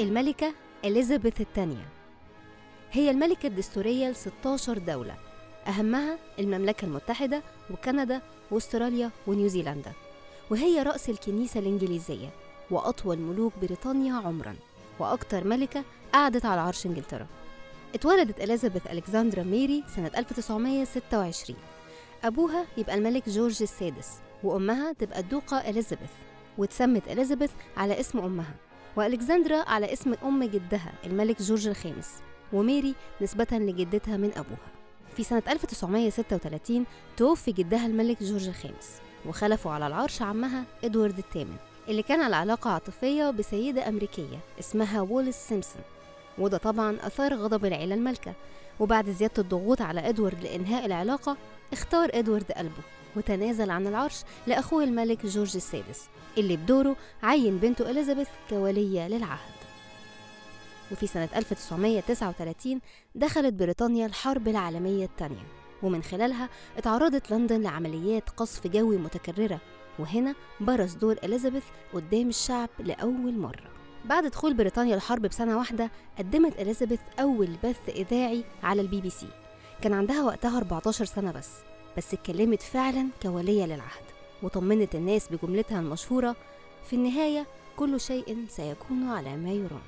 الملكة إليزابيث الثانية. هي الملكة الدستورية ل 16 دولة أهمها المملكة المتحدة وكندا وأستراليا ونيوزيلندا وهي رأس الكنيسة الإنجليزية وأطول ملوك بريطانيا عمرا وأكثر ملكة قعدت على عرش إنجلترا. اتولدت إليزابيث ألكسندرا ميري سنة 1926 أبوها يبقى الملك جورج السادس وأمها تبقى الدوقة إليزابيث واتسمت إليزابيث على اسم أمها. وألكسندرا على اسم أم جدها الملك جورج الخامس وميري نسبة لجدتها من أبوها. في سنة 1936 توفي جدها الملك جورج الخامس وخلفوا على العرش عمها إدوارد الثامن اللي كان على علاقة عاطفية بسيدة أمريكية اسمها ووليس سيمسون. وده طبعا أثار غضب العيلة المالكة وبعد زيادة الضغوط على إدوارد لإنهاء العلاقة اختار إدوارد قلبه. وتنازل عن العرش لأخوه الملك جورج السادس اللي بدوره عين بنته إليزابيث كولية للعهد. وفي سنة 1939 دخلت بريطانيا الحرب العالمية الثانية ومن خلالها اتعرضت لندن لعمليات قصف جوي متكررة وهنا برز دور إليزابيث قدام الشعب لأول مرة. بعد دخول بريطانيا الحرب بسنة واحدة قدمت إليزابيث أول بث إذاعي على البي بي سي. كان عندها وقتها 14 سنة بس. بس اتكلمت فعلا كولية للعهد وطمنت الناس بجملتها المشهورة في النهاية كل شيء سيكون على ما يرام.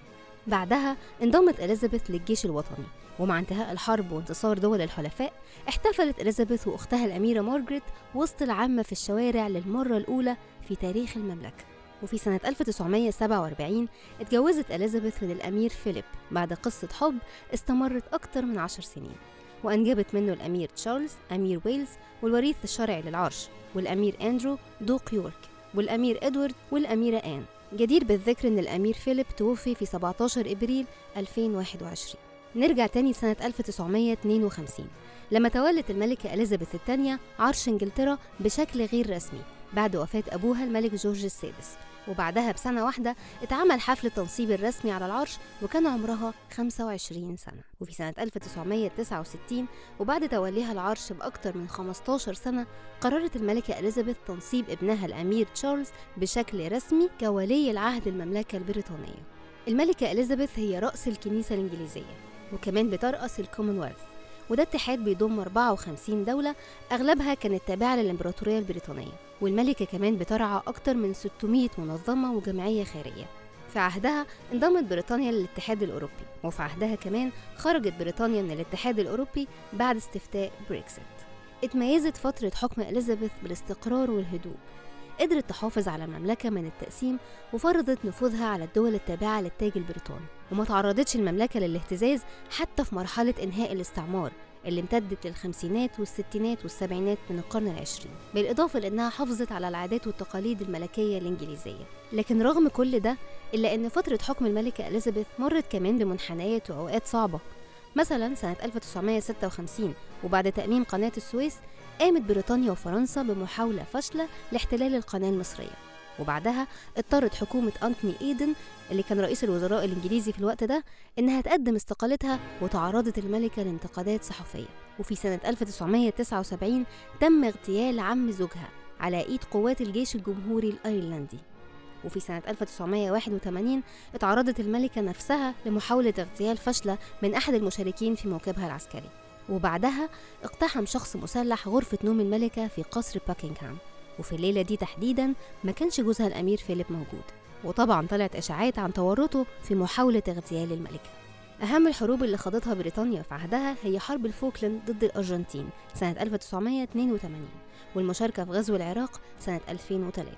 بعدها انضمت إليزابيث للجيش الوطني ومع انتهاء الحرب وانتصار دول الحلفاء احتفلت إليزابيث وأختها الأميرة مارجريت وسط العامة في الشوارع للمرة الأولى في تاريخ المملكة. وفي سنة 1947 اتجوزت إليزابيث من الأمير فيليب. بعد قصة حب استمرت أكثر من عشر سنين. وأنجبت منه الأمير تشارلز أمير ويلز والوريث الشرعي للعرش والأمير أندرو دوق يورك والأمير إدوارد والأميرة آن. جدير بالذكر إن الأمير فيليب توفي في 17 إبريل 2021 نرجع تاني سنة 1952 لما تولت الملكة إليزابيث الثانية عرش إنجلترا بشكل غير رسمي بعد وفاة أبوها الملك جورج السادس. وبعدها بسنة واحدة اتعمل حفل التنصيب الرسمي على العرش وكان عمرها 25 سنة. وفي سنة 1969 وبعد توليها العرش بأكثر من 15 سنة قررت الملكة إليزابيث تنصيب ابنها الأمير تشارلز بشكل رسمي كولي العهد المملكة البريطانية. الملكة إليزابيث هي رأس الكنيسة الإنجليزية وكمان بترأس الكومنولث وده اتحاد بيضم 54 دولة أغلبها كانت تابعة للإمبراطورية البريطانية. والملكة كمان بترعى أكتر من 600 منظمة وجمعية خيرية. في عهدها انضمت بريطانيا للاتحاد الأوروبي وفي عهدها كمان خرجت بريطانيا من الاتحاد الأوروبي بعد استفتاء بريكسيت. اتميزت فترة حكم إليزابيث بالاستقرار والهدوء. قدرت تحافظ على المملكة من التقسيم وفرضت نفوذها على الدول التابعة للتاج البريطاني. وما تعرضتش المملكة للاهتزاز حتى في مرحلة إنهاء الاستعمار. اللي امتدت للخمسينات والستينات والسبعينات من القرن العشرين بالإضافة لأنها حافظت على العادات والتقاليد الملكية الإنجليزية. لكن رغم كل ده إلا أن فترة حكم الملكة إليزابيث مرت كمان بمنحنيات وأوقات صعبة. مثلا سنة 1956 وبعد تأميم قناة السويس قامت بريطانيا وفرنسا بمحاولة فاشلة لاحتلال القناة المصرية. وبعدها اضطرت حكومة أنتوني إيدن اللي كان رئيس الوزراء الإنجليزي في الوقت ده إنها تقدم استقالتها وتعرضت الملكة لانتقادات صحفية. وفي سنة 1979 تم اغتيال عم زوجها على إيد قوات الجيش الجمهوري الأيرلندي. وفي سنة 1981 اتعرضت الملكة نفسها لمحاولة اغتيال فاشلة من أحد المشاركين في موكبها العسكري. وبعدها اقتحم شخص مسلح غرفة نوم الملكة في قصر باكنغهام وفي الليلة دي تحديدا ما كانش جوزها الأمير فيليب موجود. وطبعا طلعت إشاعات عن تورطه في محاولة اغتيال الملكة. أهم الحروب اللي خاضتها بريطانيا في عهدها هي حرب الفوكلاند ضد الأرجنتين سنة 1982 والمشاركة في غزو العراق سنة 2003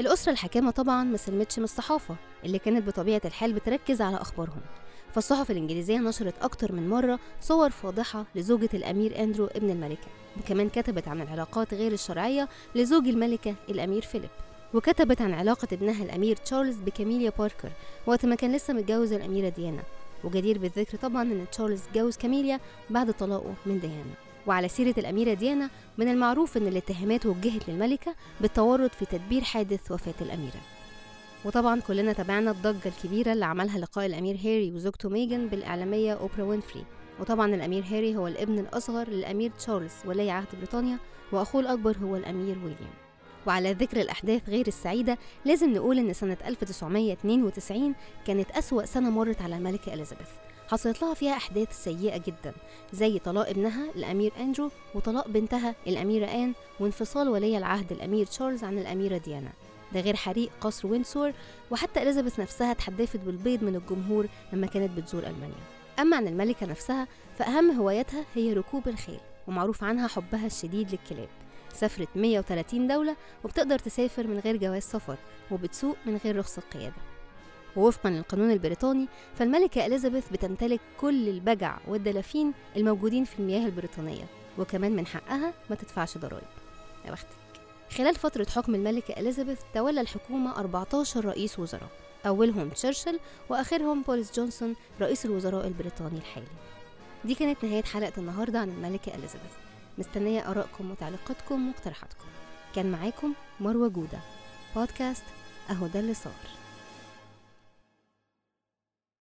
الأسرة الحاكمة طبعا ما سلمتش من الصحافة اللي كانت بطبيعة الحال بتركز على أخبارهم. فالصحف الإنجليزية نشرت أكتر من مرة صور فاضحة لزوجة الأمير أندرو ابن الملكة وكمان كتبت عن العلاقات غير الشرعية لزوج الملكة الأمير فيليب وكتبت عن علاقة ابنها الأمير تشارلز بكاميليا باركر وقت ما كان لسه متجوز الأميرة ديانا وجدير بالذكر طبعا إن تشارلز اتجوز كاميليا بعد طلاقه من ديانا. وعلى سيرة الأميرة ديانا من المعروف إن الاتهامات وجهت للملكة بالتورط في تدبير حادث وفاة الأميرة. وطبعا كلنا تابعنا الضجة الكبيرة اللي عملها لقاء الأمير هاري وزوجته ميغان بالإعلامية أوبرا وينفري. وطبعا الأمير هاري هو الابن الأصغر للأمير تشارلز ولي عهد بريطانيا وأخوه الأكبر هو الأمير ويليام. وعلى ذكر الأحداث غير السعيدة لازم نقول إن سنة 1992 كانت أسوأ سنة مرت على الملكة إليزابيث. حصلت لها فيها أحداث سيئة جدا زي طلاق ابنها الأمير أندرو وطلاق بنتها الأميرة آن وانفصال ولي العهد الأمير تشارلز عن الأميرة ديانا. ده غير حريق قصر وينسور وحتى إليزابيث نفسها اتحدفت بالبيض من الجمهور لما كانت بتزور ألمانيا. أما عن الملكة نفسها فأهم هواياتها هي ركوب الخيل ومعروف عنها حبها الشديد للكلاب. سافرت 130 دولة وبتقدر تسافر من غير جواز سفر وبتسوق من غير رخصة قيادة. ووفقا للقانون البريطاني فالملكة إليزابيث بتمتلك كل البجع والدلافين الموجودين في المياه البريطانية وكمان من حقها ما تدفعش ضرائب. يا بختك خلال فترة حكم الملكة إليزابيث تولى الحكومة 14 رئيس وزراء أولهم تشرشل وآخرهم بوليس جونسون رئيس الوزراء البريطاني الحالي. دي كانت نهاية حلقة النهاردة عن الملكة إليزابيث. مستنية آرائكم وتعليقاتكم واقتراحاتكم كان معاكم مروة جودة. بودكاست أهو ده اللي صار.